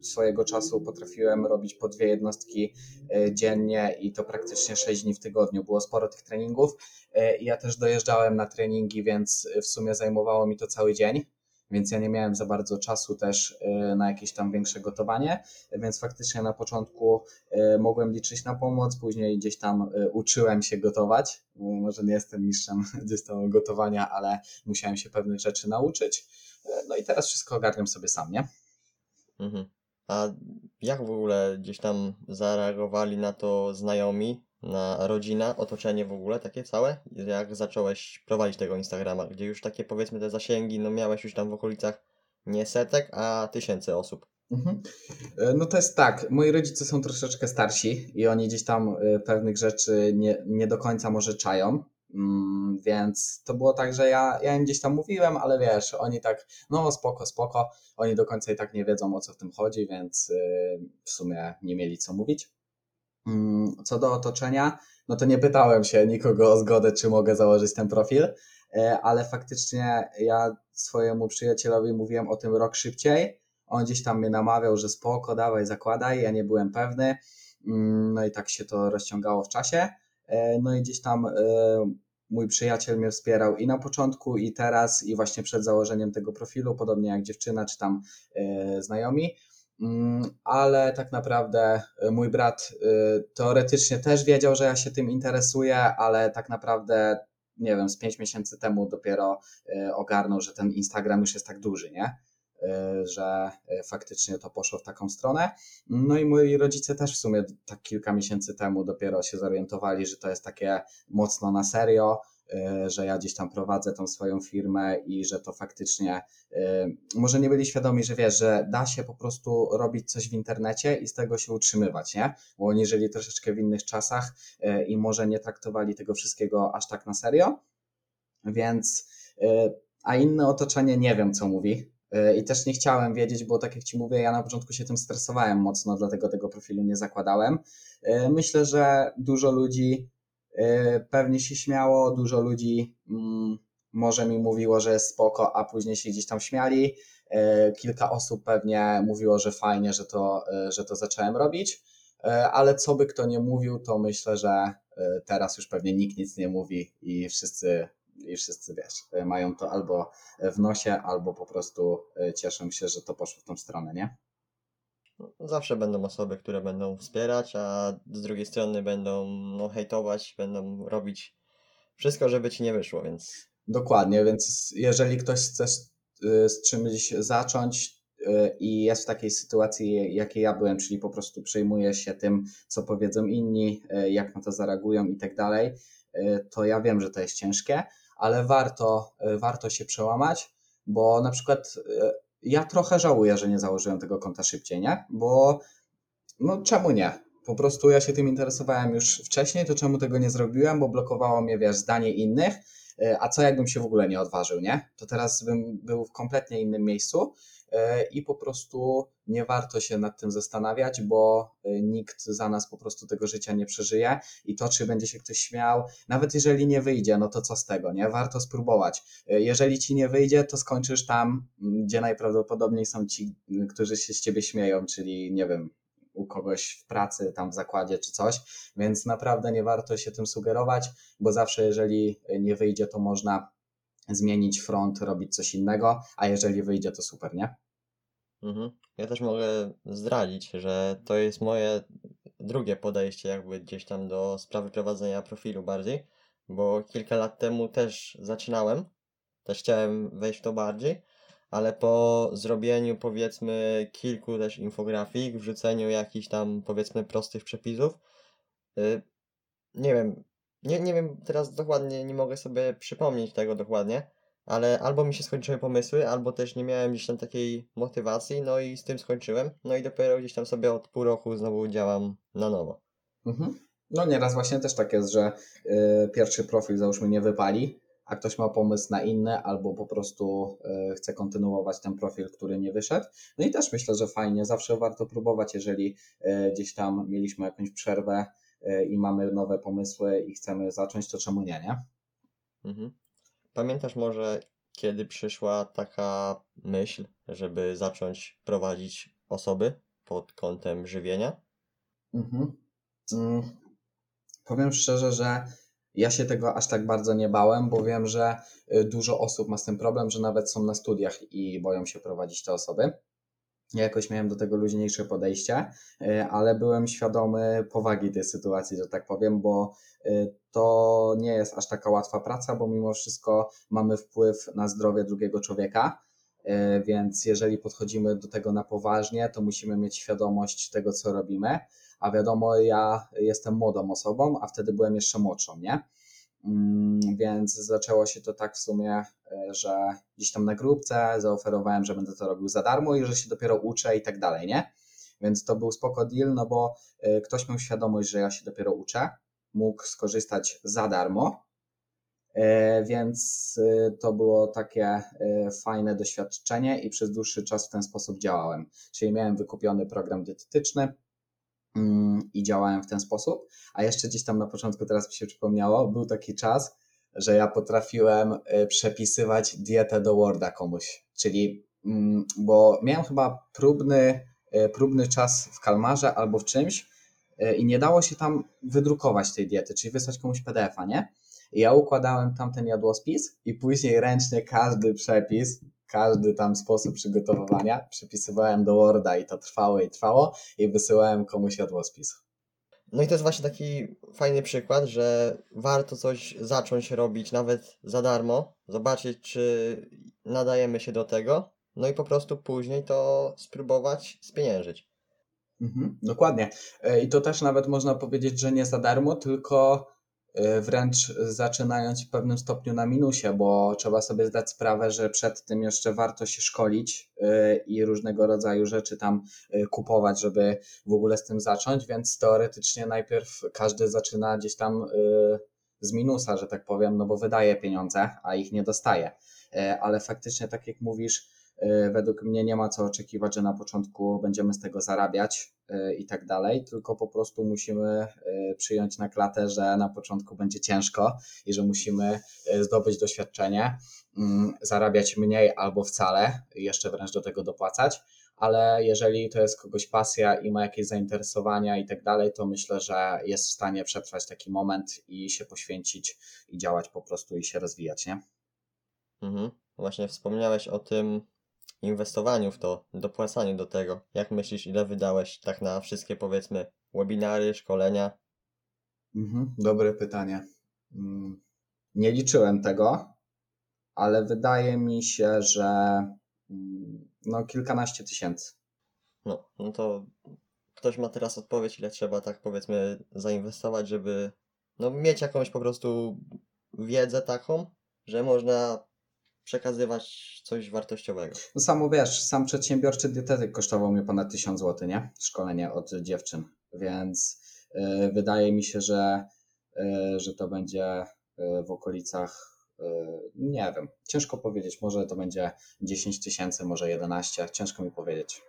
[SPEAKER 2] swojego czasu potrafiłem robić po dwie jednostki dziennie i to praktycznie sześć dni w tygodniu. Było sporo tych treningów. Ja też dojeżdżałem na treningi, więc w sumie zajmowało mi to cały dzień więc ja nie miałem za bardzo czasu też e, na jakieś tam większe gotowanie, więc faktycznie na początku e, mogłem liczyć na pomoc, później gdzieś tam e, uczyłem się gotować. Może nie jestem mistrzem gdzieś tam gotowania, ale musiałem się pewnych rzeczy nauczyć. No i teraz wszystko ogarniam sobie sam, nie?
[SPEAKER 1] Mhm. A jak w ogóle gdzieś tam zareagowali na to znajomi, na rodzina, otoczenie w ogóle takie całe, jak zacząłeś prowadzić tego Instagrama, gdzie już takie powiedzmy te zasięgi, no miałeś już tam w okolicach nie setek, a tysięcy osób. Mhm.
[SPEAKER 2] E, no to jest tak, moi rodzice są troszeczkę starsi i oni gdzieś tam e, pewnych rzeczy nie, nie do końca może czają, mm, więc to było tak, że ja, ja im gdzieś tam mówiłem, ale wiesz, oni tak, no spoko, spoko, oni do końca i tak nie wiedzą o co w tym chodzi, więc e, w sumie nie mieli co mówić. Mm, co do otoczenia, no to nie pytałem się nikogo o zgodę, czy mogę założyć ten profil, e, ale faktycznie ja swojemu przyjacielowi mówiłem o tym rok szybciej. On gdzieś tam mnie namawiał, że spoko, dawaj, zakładaj. Ja nie byłem pewny. Mm, no i tak się to rozciągało w czasie. E, no i gdzieś tam e, mój przyjaciel mnie wspierał i na początku, i teraz, i właśnie przed założeniem tego profilu, podobnie jak dziewczyna, czy tam znajomi. Mm, ale tak naprawdę y, mój brat y, teoretycznie też wiedział, że ja się tym interesuję, ale tak naprawdę, nie wiem, z pięć miesięcy temu dopiero y, ogarnął, że ten Instagram już jest tak duży, nie? że faktycznie to poszło w taką stronę. No i moi rodzice też w sumie tak kilka miesięcy temu dopiero się zorientowali, że to jest takie mocno na serio, że ja gdzieś tam prowadzę tą swoją firmę i że to faktycznie e, może nie byli świadomi, że wiesz, że da się po prostu robić coś w internecie i z tego się utrzymywać, nie? Bo oni żyli troszeczkę w innych czasach e, i może nie traktowali tego wszystkiego aż tak na serio, więc a inne otoczenie nie wiem, co mówi, i też nie chciałem wiedzieć, bo tak jak Ci mówię, ja na początku się tym stresowałem mocno, dlatego tego profilu nie zakładałem. Myślę, że dużo ludzi E, pewnie się śmiało, dużo ludzi mm, może mi mówiło, że jest spoko, a później się gdzieś tam śmiali. E, kilka osób pewnie mówiło, że fajnie, że to, e, że to zacząłem robić, ale co by kto nie mówił, to myślę, że teraz już pewnie nikt nic nie mówi i wszyscy, i wszyscy wiesz, mają to albo w nosie, albo po prostu cieszą się, że to poszło w tą stronę, nie?
[SPEAKER 1] Zawsze będą osoby, które będą wspierać, a z drugiej strony będą no, hejtować, będą robić wszystko, żeby ci nie wyszło, więc
[SPEAKER 2] Dokładnie, więc jeżeli ktoś chce z, czymś zacząć y, i jest w takiej sytuacji, jakiej ja byłem, czyli po prostu przejmuje się tym, co powiedzą inni, y, jak na to zareagują i tak dalej, y, to ja wiem, że to jest ciężkie, ale warto, warto się przełamać, bo na przykład ja trochę żałuję, że nie założyłem tego konta szybciej, nie? Bo no czemu nie? Po prostu ja się tym interesowałem już wcześniej, to czemu tego nie zrobiłem, bo blokowało mnie, wiesz, zdanie innych, E, a co jakbym się w ogóle nie odważył, nie? To teraz bym był w kompletnie innym miejscu i po prostu nie warto się nad tym zastanawiać, bo e, nikt za nas po prostu tego życia nie przeżyje i to, czy będzie się ktoś śmiał, nawet jeżeli nie wyjdzie, no to co z tego, nie? Warto spróbować. Jeżeli ci nie wyjdzie, to skończysz tam, gdzie najprawdopodobniej są ci, którzy się z ciebie śmieją, czyli nie wiem, u kogoś w pracy, tam w zakładzie czy coś, więc naprawdę nie warto się tym sugerować, bo zawsze jeżeli nie wyjdzie, to można zmienić front, robić coś innego, a jeżeli wyjdzie, to super, nie?
[SPEAKER 1] Mhm. Ja też mogę zdradzić, że to jest moje drugie podejście jakby gdzieś tam do sprawy prowadzenia profilu bardziej, bo kilka lat temu też zaczynałem, też chciałem wejść w to bardziej, ale po zrobieniu powiedzmy kilku też infografik, wrzuceniu jakichś tam powiedzmy prostych przepisów, y, nie wiem, nie, nie wiem teraz dokładnie, nie mogę sobie przypomnieć tego dokładnie, ale albo mi się skończyły pomysły, albo też nie miałem gdzieś tam takiej motywacji, no i z tym skończyłem, no i dopiero gdzieś tam sobie od pół roku znowu działam na nowo.
[SPEAKER 2] Mhm. No nieraz właśnie też tak jest, że y, pierwszy profil załóżmy nie wypali, a ktoś ma pomysł na inne, albo po prostu e, chce kontynuować ten profil, który nie wyszedł. No i też myślę, że fajnie, zawsze warto próbować, jeżeli e, gdzieś tam mieliśmy jakąś przerwę i mamy nowe pomysły i chcemy zacząć, to czemu nie, nie?
[SPEAKER 1] Mhm. Pamiętasz może, kiedy przyszła taka myśl, żeby zacząć prowadzić osoby pod kątem żywienia?
[SPEAKER 2] Mhm. Mm. Powiem szczerze, że ja się tego aż tak bardzo nie bałem, bo wiem, że y, dużo osób ma z tym problem, że nawet są na studiach i boją się prowadzić te osoby. Ja jakoś miałem do tego luźniejsze podejście, ale byłem świadomy powagi tej sytuacji, że tak powiem, bo y, to nie jest aż taka łatwa praca, bo mimo wszystko mamy wpływ na zdrowie drugiego człowieka. Więc jeżeli podchodzimy do tego na poważnie, to musimy mieć świadomość tego, co robimy a wiadomo, ja jestem młodą osobą, a wtedy byłem jeszcze młodszą, nie? Mm, więc zaczęło się to tak w sumie, e, że gdzieś tam na grupce zaoferowałem, że będę to robił za darmo i że się dopiero uczę i tak dalej, nie? Więc to był spoko deal, no bo e, ktoś miał świadomość, że ja się dopiero uczę, mógł skorzystać za darmo, e, więc to było takie fajne doświadczenie i przez dłuższy czas w ten sposób działałem. Czyli miałem wykupiony program dietetyczny, i działałem w ten sposób. A jeszcze gdzieś tam na początku, teraz mi się przypomniało, był taki czas, że ja potrafiłem y, przepisywać dietę do Worda komuś. Czyli, mm, bo miałem chyba próbny, y, próbny czas w kalmarze albo w czymś y, i nie dało się tam wydrukować tej diety, czyli wysłać komuś PDF-a, nie? I ja układałem tamten jadłospis i później ręcznie każdy przepis każdy tam sposób przygotowywania przepisywałem do Worda i to trwało i trwało i wysyłałem komuś jadłospis.
[SPEAKER 1] No i to jest właśnie taki fajny przykład, że warto coś zacząć robić nawet za darmo, zobaczyć czy nadajemy się do tego, no i po prostu później to spróbować spieniężyć.
[SPEAKER 2] Mhm, dokładnie. E, I to też nawet można powiedzieć, że nie za darmo, tylko wręcz zaczynając w pewnym stopniu na minusie, bo trzeba sobie zdać sprawę, że przed tym jeszcze warto się szkolić y, i różnego rodzaju rzeczy tam y, kupować, żeby w ogóle z tym zacząć, więc teoretycznie najpierw każdy zaczyna gdzieś tam z minusa, że tak powiem, no bo wydaje pieniądze, a ich nie dostaje. Ale faktycznie, tak jak mówisz, według mnie nie ma co oczekiwać, że na początku będziemy z tego zarabiać e, i tak dalej, tylko po prostu musimy e, przyjąć na klatę, że na początku będzie ciężko i że musimy zdobyć doświadczenie, mm, zarabiać mniej albo wcale, jeszcze wręcz do tego dopłacać, ale jeżeli to jest kogoś pasja i ma jakieś zainteresowania i tak dalej, to myślę, że jest w stanie przetrwać taki moment i się poświęcić i działać po prostu i się rozwijać, nie?
[SPEAKER 1] Mhm. Właśnie wspomniałeś o tym, inwestowaniu w to, dopłacaniu do tego. Jak myślisz, ile wydałeś tak na wszystkie, powiedzmy, webinary, szkolenia?
[SPEAKER 2] Mhm, dobre pytanie. Mm, Nie liczyłem tego, ale wydaje mi się, że mm, no kilkanaście tysięcy.
[SPEAKER 1] No, no to ktoś ma teraz odpowiedź, ile trzeba tak powiedzmy zainwestować, żeby no, mieć jakąś po prostu wiedzę taką, że można przekazywać coś wartościowego.
[SPEAKER 2] No samo wiesz, sam przedsiębiorczy dietetyk kosztował mnie ponad 1000 zł, nie? Szkolenie od dziewczyn, więc y, wydaje mi się, że, y, że to będzie y, w okolicach, nie wiem, ciężko powiedzieć, może to będzie 10 tysięcy, może 11, ciężko mi powiedzieć.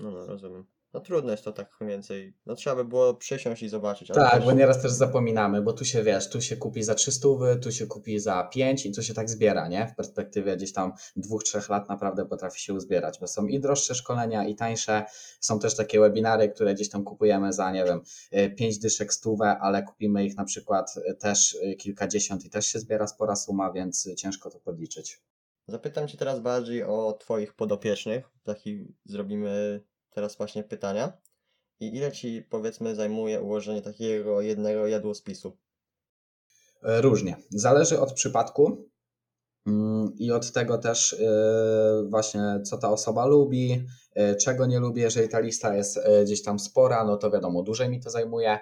[SPEAKER 1] No, no, rozumiem. No trudno jest to tak więcej. No trzeba by było przysiąść i zobaczyć.
[SPEAKER 2] Tak,
[SPEAKER 1] też-
[SPEAKER 2] bo nieraz też zapominamy, bo tu się wiesz, tu się kupi za 300, tu się kupi za 5 i to się tak zbiera, nie? W perspektywie gdzieś tam dwóch, trzech lat naprawdę potrafi się uzbierać, bo są i droższe szkolenia, i tańsze. Są też takie webinary, które gdzieś tam kupujemy za, nie wiem, 5 dyszek stówę, ale kupimy ich na przykład y, też y, kilkadziesiąt i też się zbiera spora suma, więc ciężko to podliczyć.
[SPEAKER 1] Zapytam Cię teraz bardziej o Twoich podopiecznych. Taki zrobimy teraz właśnie pytania. I ile Ci powiedzmy zajmuje ułożenie takiego jednego jadłospisu?
[SPEAKER 2] E, Różnie. Zależy od przypadku i od tego też e, właśnie, co ta osoba lubi, e, czego nie lubi. Jeżeli ta lista jest e, gdzieś tam spora, no to wiadomo, dłużej mi to zajmuje.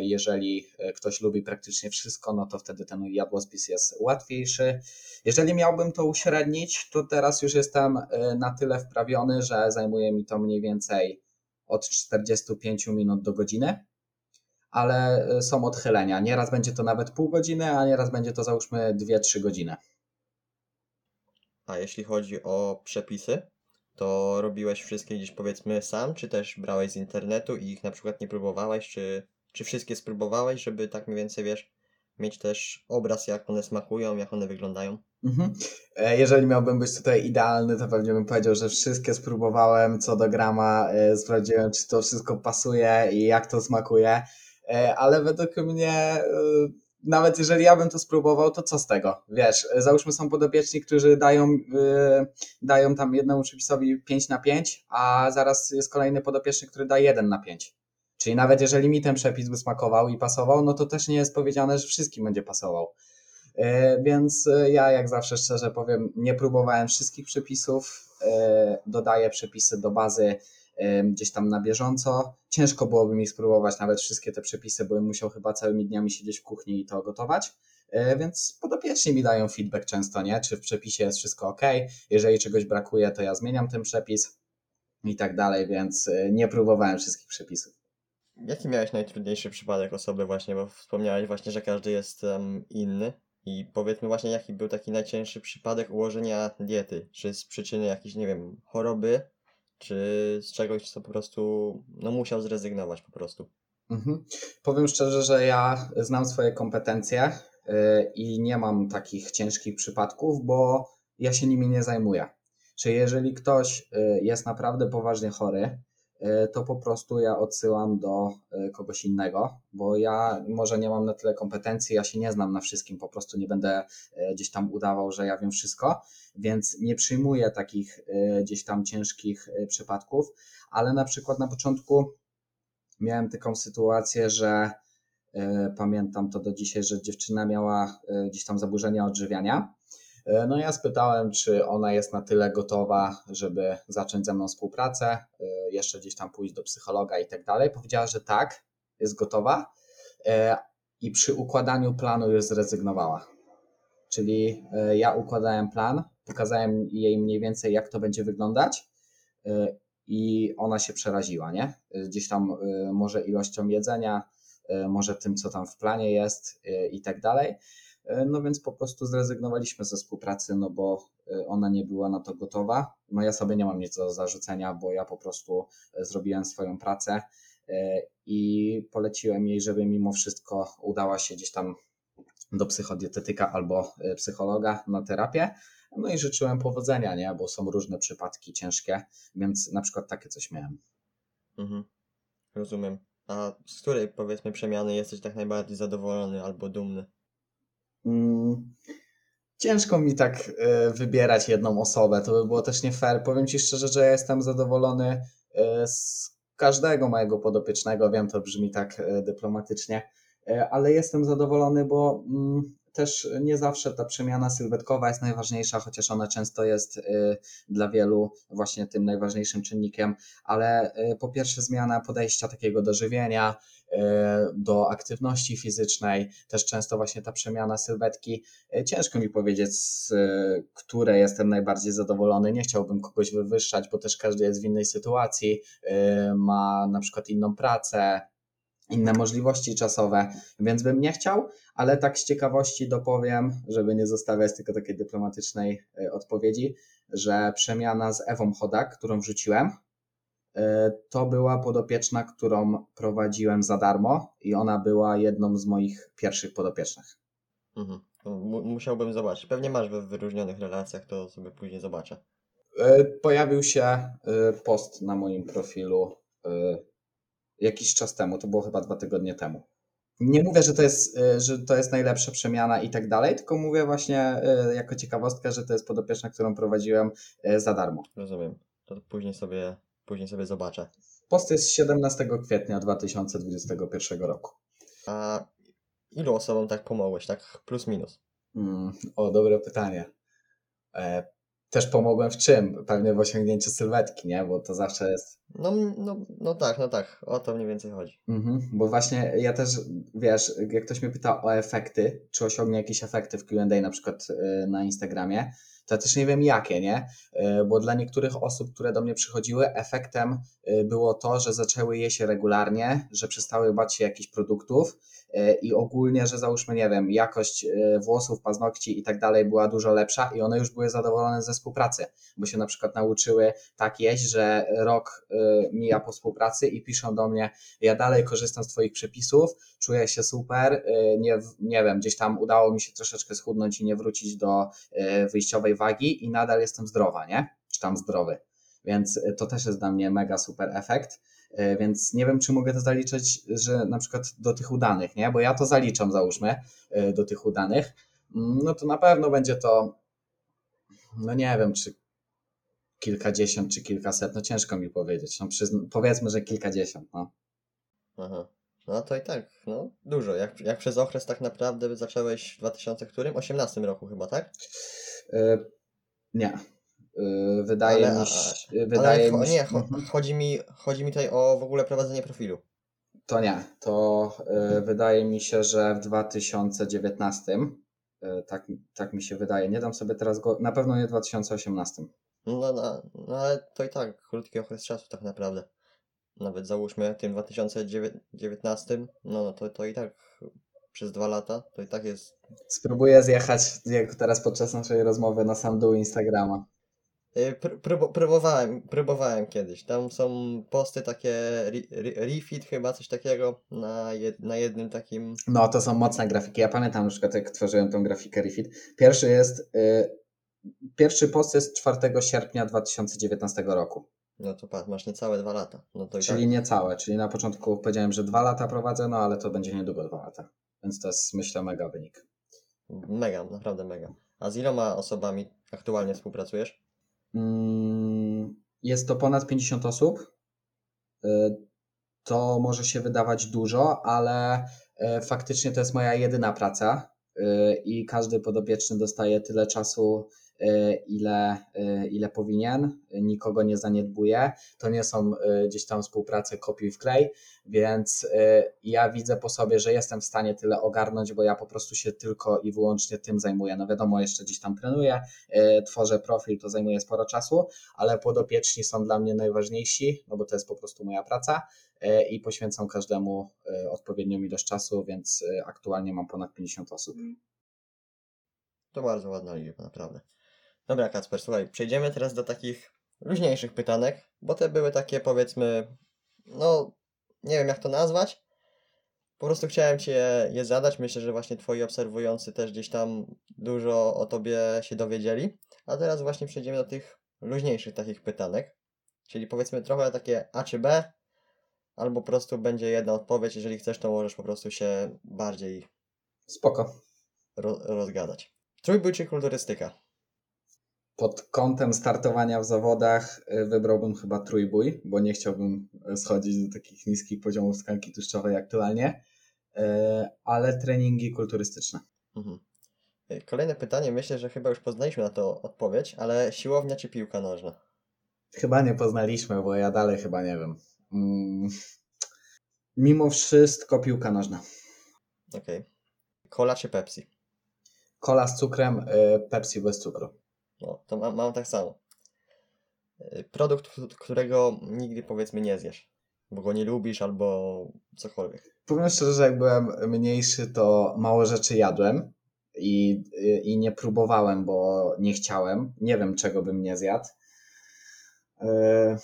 [SPEAKER 2] Jeżeli ktoś lubi praktycznie wszystko, no to wtedy ten jadłospis jest łatwiejszy. Jeżeli miałbym to uśrednić, to teraz już jestem na tyle wprawiony, że zajmuje mi to mniej więcej od 45 minut do godziny ale y, są odchylenia. Nieraz będzie to nawet pół godziny, a nieraz będzie to załóżmy 2-3 godziny.
[SPEAKER 1] A jeśli chodzi o przepisy, to robiłeś wszystkie gdzieś powiedzmy sam, czy też brałeś z internetu i ich na przykład nie próbowałeś, czy, czy wszystkie spróbowałeś, żeby tak mniej więcej wiesz, mieć też obraz, jak one smakują, jak one wyglądają?
[SPEAKER 2] Mhm. E, Jeżeli miałbym być tutaj idealny, to pewnie bym powiedział, że wszystkie spróbowałem co do grama, e, sprawdziłem, czy to wszystko pasuje i jak to smakuje, E, ale według mnie, nawet jeżeli ja bym to spróbował, to co z tego? Wiesz, załóżmy są podobieczni, którzy dają, e, dają tam jednemu przepisowi 5 na 5, a zaraz jest kolejny podopieczny, który da 1 na 5. Czyli nawet jeżeli mi ten przepis by smakował i pasował, no to też nie jest powiedziane, że wszystkim będzie pasował. E, Więc e, ja, jak zawsze szczerze powiem, nie próbowałem wszystkich przepisów. e, Dodaję przepisy do bazy gdzieś tam na bieżąco. Ciężko byłoby mi spróbować nawet wszystkie te przepisy, bo bym musiał chyba całymi dniami siedzieć w kuchni i to gotować. E, Więc podopieczni mi dają feedback często, nie? Czy w przepisie jest wszystko ok. Jeżeli czegoś brakuje, to ja zmieniam ten przepis i tak dalej, więc e, nie próbowałem wszystkich przepisów.
[SPEAKER 1] Jaki miałeś najtrudniejszy przypadek osoby właśnie, bo wspomniałeś właśnie, że każdy jest em, inny i powiedzmy właśnie jaki był taki najcięższy przypadek ułożenia diety, czy z przyczyny jakiejś, nie wiem, choroby, czy z czegoś, co po prostu, no musiał zrezygnować po prostu.
[SPEAKER 2] Mhm. Powiem szczerze, że ja znam swoje kompetencje y, i nie mam takich ciężkich przypadków, bo ja się nimi nie zajmuję. Czy jeżeli ktoś y, jest naprawdę poważnie chory, to po prostu ja odsyłam do y, kogoś innego, bo ja może nie mam na tyle kompetencji, ja się nie znam na wszystkim, po prostu nie będę y, gdzieś tam udawał, że ja wiem wszystko, więc nie przyjmuję takich gdzieś tam ciężkich przypadków, ale na przykład na początku miałem taką sytuację, że e, pamiętam to do dzisiaj, że dziewczyna miała e, gdzieś tam zaburzenia odżywiania. E, No ja spytałem, czy ona jest na tyle gotowa, żeby zacząć ze mną współpracę, e, jeszcze gdzieś tam pójść do psychologa i tak dalej. Powiedziała, że tak, jest gotowa e, i przy układaniu planu już zrezygnowała. Czyli ja układałem plan, pokazałem jej mniej więcej, jak to będzie wyglądać i ona się przeraziła, nie? Gdzieś tam może ilością jedzenia, może tym, co tam w planie jest i tak dalej. Y, No więc po prostu zrezygnowaliśmy ze współpracy, no bo y, ona nie była na to gotowa. No ja sobie nie mam nic do zarzucenia, bo ja po prostu y, zrobiłem swoją pracę i poleciłem jej, żeby mimo wszystko udała się gdzieś tam do psychodietetyka albo psychologa na terapię. No i życzyłem powodzenia, nie? Bo są różne przypadki ciężkie, więc na przykład takie coś miałem.
[SPEAKER 1] Mhm. Rozumiem. A z której powiedzmy przemiany jesteś tak najbardziej zadowolony albo dumny?
[SPEAKER 2] Mm, Ciężko mi tak e, wybierać jedną osobę, to by było też nie fair. Powiem Ci szczerze, że jestem zadowolony e, z każdego mojego podopiecznego. Wiem, to brzmi tak e, dyplomatycznie, ale jestem zadowolony, bo mm, też nie zawsze ta przemiana sylwetkowa jest najważniejsza, chociaż ona często jest e, dla wielu właśnie tym najważniejszym czynnikiem, ale e, po pierwsze zmiana podejścia takiego do żywienia, e, do aktywności fizycznej, też często właśnie ta przemiana sylwetki. Ciężko mi powiedzieć, z której jestem najbardziej zadowolony. Nie chciałbym kogoś wywyższać, bo też każdy jest w innej sytuacji, ma na przykład inną pracę, inne możliwości czasowe, więc bym nie chciał, ale tak z ciekawości dopowiem, żeby nie zostawiać tylko takiej dyplomatycznej e, odpowiedzi, że przemiana z Ewą Chodak, którą wrzuciłem, e, to była podopieczna, którą prowadziłem za darmo i ona była jedną z moich pierwszych podopiecznych.
[SPEAKER 1] Mhm. Musiałbym zobaczyć. Pewnie masz we wyróżnionych relacjach, to sobie później zobaczę.
[SPEAKER 2] E, Pojawił się post na moim profilu jakiś czas temu, to było chyba dwa tygodnie temu. Nie mówię, że to jest, e, że to jest najlepsza przemiana i tak dalej, tylko mówię właśnie e, jako ciekawostkę, że to jest podopieczna, którą prowadziłem e, za darmo.
[SPEAKER 1] Rozumiem. To później sobie, później sobie zobaczę.
[SPEAKER 2] Post jest z 17 kwietnia 2021 roku.
[SPEAKER 1] A ilu osobom tak pomogłeś, tak plus minus?
[SPEAKER 2] Mm, o, dobre pytanie. E, Też pomogłem w czym? Pewnie w osiągnięciu sylwetki, nie? Bo to zawsze jest
[SPEAKER 1] No, no, no tak, no tak. O to mniej więcej chodzi.
[SPEAKER 2] Mhm, bo właśnie ja też, wiesz, jak ktoś mnie pyta o efekty, czy osiągnie jakieś efekty w Q&A na przykład y, na Instagramie, to ja też nie wiem jakie, nie? Y, Bo dla niektórych osób, które do mnie przychodziły, efektem y, było to, że zaczęły jeść regularnie, że przestały bać się jakichś produktów i ogólnie, że załóżmy, nie wiem, jakość y, włosów, paznokci i tak dalej była dużo lepsza i one już były zadowolone ze współpracy, bo się na przykład nauczyły tak jeść, że rok y, mija po współpracy i piszą do mnie, ja dalej korzystam z Twoich przepisów, czuję się super, nie, nie wiem, gdzieś tam udało mi się troszeczkę schudnąć i nie wrócić do wyjściowej wagi i nadal jestem zdrowa, nie? Czy tam zdrowy. Więc to też jest dla mnie mega super efekt. Y, Więc nie wiem, czy mogę to zaliczyć, że na przykład do tych udanych, nie? Bo ja to zaliczam, załóżmy, y, do tych udanych. Mm, No to na pewno będzie to, no nie wiem, czy kilkadziesiąt, czy kilkaset, no ciężko mi powiedzieć. No przyzn- powiedzmy, że kilkadziesiąt, no.
[SPEAKER 1] Aha. No to i tak, no dużo. Jak, jak przez okres tak naprawdę zacząłeś w 2000 którym? 18 roku chyba, tak?
[SPEAKER 2] Y, Nie. Y, Wydaje
[SPEAKER 1] Ale-
[SPEAKER 2] mi się.
[SPEAKER 1] Ale
[SPEAKER 2] Wydaje
[SPEAKER 1] cho-
[SPEAKER 2] mi się
[SPEAKER 1] nie,
[SPEAKER 2] Mhm.
[SPEAKER 1] chodzi, mi, chodzi mi tutaj o w ogóle prowadzenie profilu.
[SPEAKER 2] To nie. To y, wydaje mi się, że w 2019. y, Tak, tak mi się wydaje. Nie dam sobie teraz go. Na pewno nie w 2018.
[SPEAKER 1] No, no, no ale to i tak krótki okres czasu tak naprawdę. Nawet załóżmy tym 2019, no, no to, to i tak przez dwa lata, to i tak jest.
[SPEAKER 2] Spróbuję zjechać, jak teraz podczas naszej rozmowy, na sam dół Instagrama.
[SPEAKER 1] Y, Pr- próbu- próbowałem, próbowałem kiedyś. Tam są posty takie re- re- refit chyba, coś takiego na, jed, na jednym takim.
[SPEAKER 2] No, to są mocne grafiki. Ja pamiętam na przykład, jak tworzyłem tą grafikę Refit. Pierwszy jest. y, Pierwszy post jest 4 sierpnia 2019 roku.
[SPEAKER 1] No to patrz, masz niecałe dwa lata. No to
[SPEAKER 2] Czyli
[SPEAKER 1] tak.
[SPEAKER 2] nie całe, czyli na początku powiedziałem, że dwa lata prowadzę, no ale to będzie niedługo dwa lata. Więc to jest myślę mega wynik.
[SPEAKER 1] Mega, naprawdę mega. A z iloma osobami aktualnie współpracujesz?
[SPEAKER 2] Mm, Jest to ponad 50 osób. Y, To może się wydawać dużo, ale y, faktycznie to jest moja jedyna praca y, i każdy podopieczny dostaje tyle czasu, ile, y, ile powinien. Nikogo nie zaniedbuje. To nie są y, gdzieś tam współprace kopiuj w klej, więc ja widzę po sobie, że jestem w stanie tyle ogarnąć, bo ja po prostu się tylko i wyłącznie tym zajmuję. No wiadomo, jeszcze gdzieś tam trenuję, tworzę profil, to zajmuje sporo czasu, ale podopieczni są dla mnie najważniejsi, no bo to jest po prostu moja praca e, i poświęcam każdemu e, odpowiednią ilość czasu, więc e, aktualnie mam ponad 50 osób.
[SPEAKER 1] To bardzo ładna liczba, naprawdę. Dobra, Kacper, słuchaj, przejdziemy teraz do takich luźniejszych pytanek, bo te były takie, powiedzmy, no, nie wiem jak to nazwać. Po prostu chciałem Cię je zadać. Myślę, że właśnie Twoi obserwujący też gdzieś tam dużo o Tobie się dowiedzieli. A teraz właśnie przejdziemy do tych luźniejszych takich pytanek. Czyli powiedzmy trochę takie A czy B, albo po prostu będzie jedna odpowiedź. Jeżeli chcesz, to możesz po prostu się bardziej
[SPEAKER 2] Spoko.
[SPEAKER 1] ro- rozgadać. Trójbój czy kulturystyka?
[SPEAKER 2] Pod kątem startowania w zawodach y, wybrałbym chyba trójbój, bo nie chciałbym y, schodzić do takich niskich poziomów tkanki tłuszczowej aktualnie, y, ale treningi kulturystyczne.
[SPEAKER 1] Mhm. Y, Kolejne pytanie, myślę, że chyba już poznaliśmy na to odpowiedź, ale siłownia czy piłka nożna?
[SPEAKER 2] Chyba nie poznaliśmy, bo ja dalej chyba nie wiem. Mm. Mimo wszystko piłka nożna.
[SPEAKER 1] Okej. Cola czy Pepsi?
[SPEAKER 2] Kola z cukrem, Pepsi bez cukru.
[SPEAKER 1] No, to mam, mam tak samo. Y, Produkt, którego nigdy powiedzmy nie zjesz, bo go nie lubisz albo cokolwiek.
[SPEAKER 2] Powiem szczerze, że jak byłem mniejszy, to mało rzeczy jadłem i, y, i nie próbowałem, bo nie chciałem. Nie wiem, czego bym nie zjadł. E,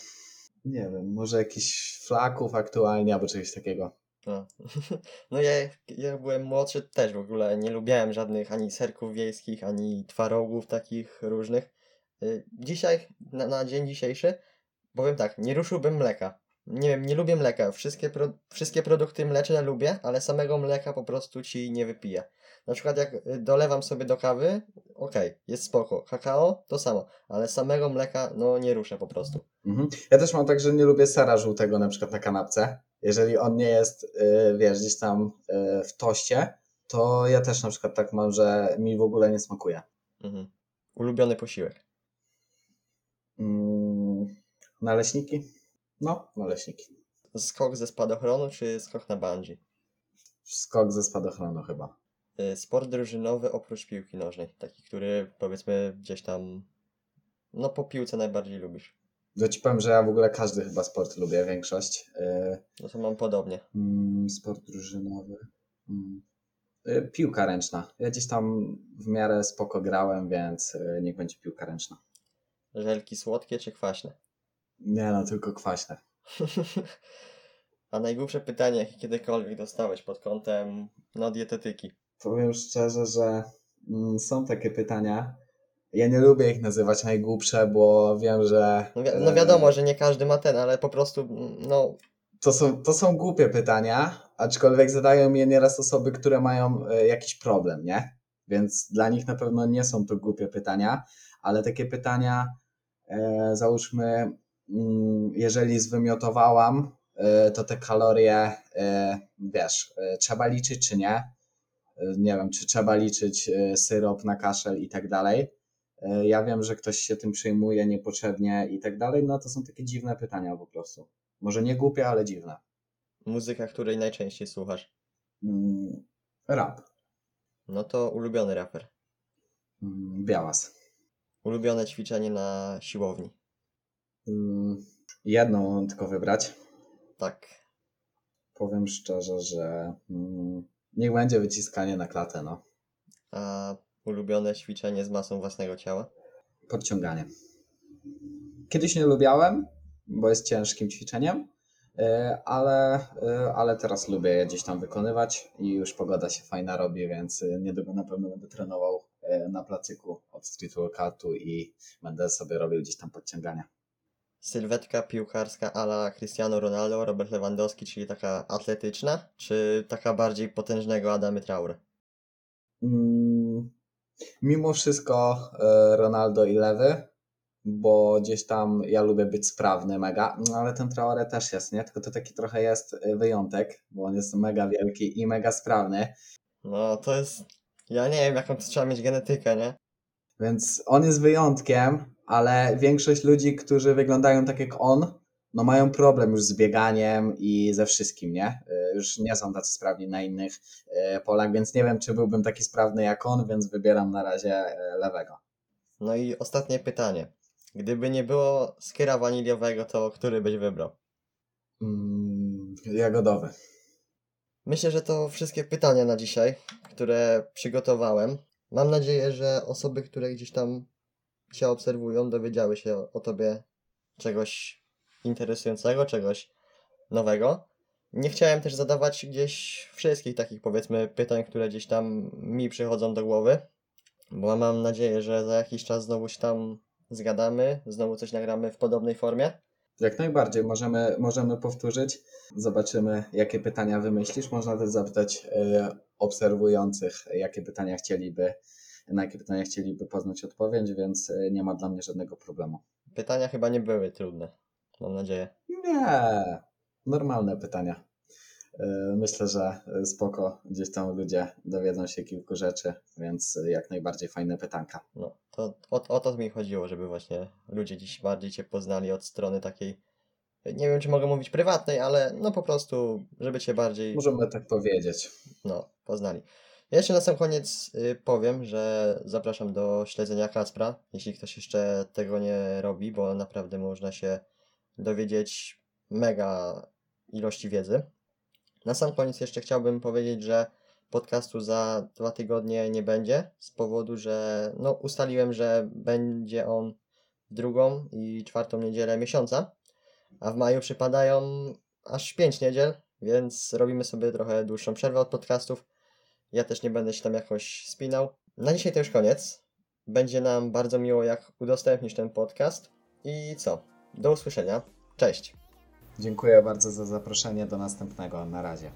[SPEAKER 2] nie wiem, może jakiś flaków aktualnie albo czegoś takiego.
[SPEAKER 1] No, no ja, jak byłem młodszy też w ogóle nie lubiałem żadnych ani serków wiejskich, ani twarogów takich różnych. Y, Dzisiaj, na, na dzień dzisiejszy, powiem tak, nie ruszyłbym mleka. Nie wiem, nie lubię mleka. Wszystkie, pro, wszystkie produkty mleczne lubię, ale samego mleka po prostu ci nie wypiję. Na przykład jak y, dolewam sobie do kawy, okej, jest spoko. Kakao, to samo, ale samego mleka, no nie ruszę po prostu.
[SPEAKER 2] Mhm. Ja też mam tak, że nie lubię sera żółtego na przykład na kanapce. Jeżeli on nie jest, y, wiesz, gdzieś tam y, w toście, to ja też na przykład tak mam, że mi w ogóle nie smakuje.
[SPEAKER 1] Mhm. Ulubiony posiłek.
[SPEAKER 2] Mm, naleśniki? No, naleśniki.
[SPEAKER 1] Skok ze spadochronu czy skok na bungee?
[SPEAKER 2] Skok ze spadochronu chyba.
[SPEAKER 1] Y, Sport drużynowy oprócz piłki nożnej, taki, który powiedzmy gdzieś tam, no po piłce najbardziej lubisz.
[SPEAKER 2] To ci powiem, że ja w ogóle każdy chyba sport lubię, większość.
[SPEAKER 1] No to mam podobnie.
[SPEAKER 2] mm, sport drużynowy. Mm. Y, piłka ręczna. Ja gdzieś tam w miarę spoko grałem, więc y, niech będzie piłka ręczna.
[SPEAKER 1] Żelki słodkie czy kwaśne?
[SPEAKER 2] Nie no, tylko kwaśne.
[SPEAKER 1] A najgłupsze pytanie, jakie kiedykolwiek dostałeś pod kątem, no, dietetyki.
[SPEAKER 2] Powiem szczerze, że mm, są takie pytania. Ja nie lubię ich nazywać najgłupsze, bo wiem, że.
[SPEAKER 1] No, wi- no
[SPEAKER 2] e,
[SPEAKER 1] wiadomo, że nie każdy ma ten, ale po prostu, no,
[SPEAKER 2] To są, to są głupie pytania, aczkolwiek zadają je nieraz osoby, które mają e, jakiś problem, nie? Więc dla nich na pewno nie są to głupie pytania, ale takie pytania, e, załóżmy, mm, jeżeli zwymiotowałam, e, to te kalorie, e, wiesz, e, trzeba liczyć czy nie? Nie wiem, czy trzeba liczyć syrop na kaszel i tak dalej. E, Ja wiem, że ktoś się tym przejmuje niepotrzebnie i tak dalej, no to są takie dziwne pytania po prostu. Może nie głupie, ale dziwne.
[SPEAKER 1] muzyka, której najczęściej słuchasz.
[SPEAKER 2] Mm, Rap.
[SPEAKER 1] No to ulubiony raper.
[SPEAKER 2] Mm, Białas.
[SPEAKER 1] Ulubione ćwiczenie na siłowni.
[SPEAKER 2] Mm, Jedną mam tylko wybrać.
[SPEAKER 1] Tak.
[SPEAKER 2] Powiem szczerze, że mm, niech będzie wyciskanie na klatę, no.
[SPEAKER 1] A ulubione ćwiczenie z masą własnego ciała?
[SPEAKER 2] Podciąganie. Kiedyś nie lubiałem, bo jest ciężkim ćwiczeniem, e, ale, e, ale teraz lubię je gdzieś tam wykonywać i już pogoda się fajna robi, więc e, niedługo na pewno będę trenował na placyku od street workoutu i będę sobie robił gdzieś tam podciągania.
[SPEAKER 1] Sylwetka piłkarska ala Cristiano Ronaldo, Robert Lewandowski, czyli taka atletyczna, czy taka bardziej potężnego Adamy Traore?
[SPEAKER 2] Mm, Mimo wszystko e, Ronaldo i lewy, bo gdzieś tam ja lubię być sprawny mega, no ale ten Traore też jest, nie? Tylko to taki trochę jest e, wyjątek, bo on jest mega wielki i mega sprawny,
[SPEAKER 1] No to jest... Ja nie wiem jaką to trzeba mieć genetykę, nie?
[SPEAKER 2] więc on jest wyjątkiem, ale większość ludzi, którzy wyglądają tak jak on, no mają problem już z bieganiem i ze wszystkim, nie? E, Już nie są tacy sprawni na innych e, polach, więc nie wiem, czy byłbym taki sprawny jak on, więc wybieram na razie e, lewego.
[SPEAKER 1] No i ostatnie pytanie. Gdyby nie było skyra waniliowego, to który byś wybrał?
[SPEAKER 2] Mm, jagodowy.
[SPEAKER 1] Myślę, że to wszystkie pytania na dzisiaj, które przygotowałem. Mam nadzieję, że osoby, które gdzieś tam Cię obserwują, dowiedziały się o Tobie czegoś interesującego, czegoś nowego. Nie chciałem też zadawać gdzieś wszystkich takich, powiedzmy, pytań, które gdzieś tam mi przychodzą do głowy, bo mam nadzieję, że za jakiś czas znowu się tam zgadamy, znowu coś nagramy w podobnej formie.
[SPEAKER 2] Jak najbardziej, możemy, możemy powtórzyć. Zobaczymy, jakie pytania wymyślisz. Można też zapytać e, obserwujących, jakie pytania chcieliby na jakie pytania chcieliby poznać odpowiedź, więc e, nie ma dla mnie żadnego problemu.
[SPEAKER 1] Pytania chyba nie były trudne. Mam nadzieję.
[SPEAKER 2] Nie, normalne pytania. E, Myślę, że spoko, gdzieś tam ludzie dowiedzą się kilku rzeczy, więc jak najbardziej fajne pytanka.
[SPEAKER 1] No, to o, o to mi chodziło, żeby właśnie ludzie dziś bardziej Cię poznali od strony takiej, nie wiem czy mogę mówić prywatnej, ale no po prostu, żeby Cię bardziej,
[SPEAKER 2] Możemy tak powiedzieć.
[SPEAKER 1] no, poznali. Jeszcze na sam koniec y, powiem, że zapraszam do śledzenia Kacpra, jeśli ktoś jeszcze tego nie robi, bo naprawdę można się dowiedzieć mega ilości wiedzy. Na sam koniec jeszcze chciałbym powiedzieć, że podcastu za dwa tygodnie nie będzie, z powodu, że no, ustaliłem, że będzie on drugą i czwartą niedzielę miesiąca, a w maju przypadają aż pięć niedziel, więc robimy sobie trochę dłuższą przerwę od podcastów. Ja też nie będę się tam jakoś spinał. Na dzisiaj to już koniec. Będzie nam bardzo miło, jak udostępnisz ten podcast. I co? Do usłyszenia. Cześć.
[SPEAKER 2] Dziękuję bardzo za zaproszenie. Do następnego. Na razie.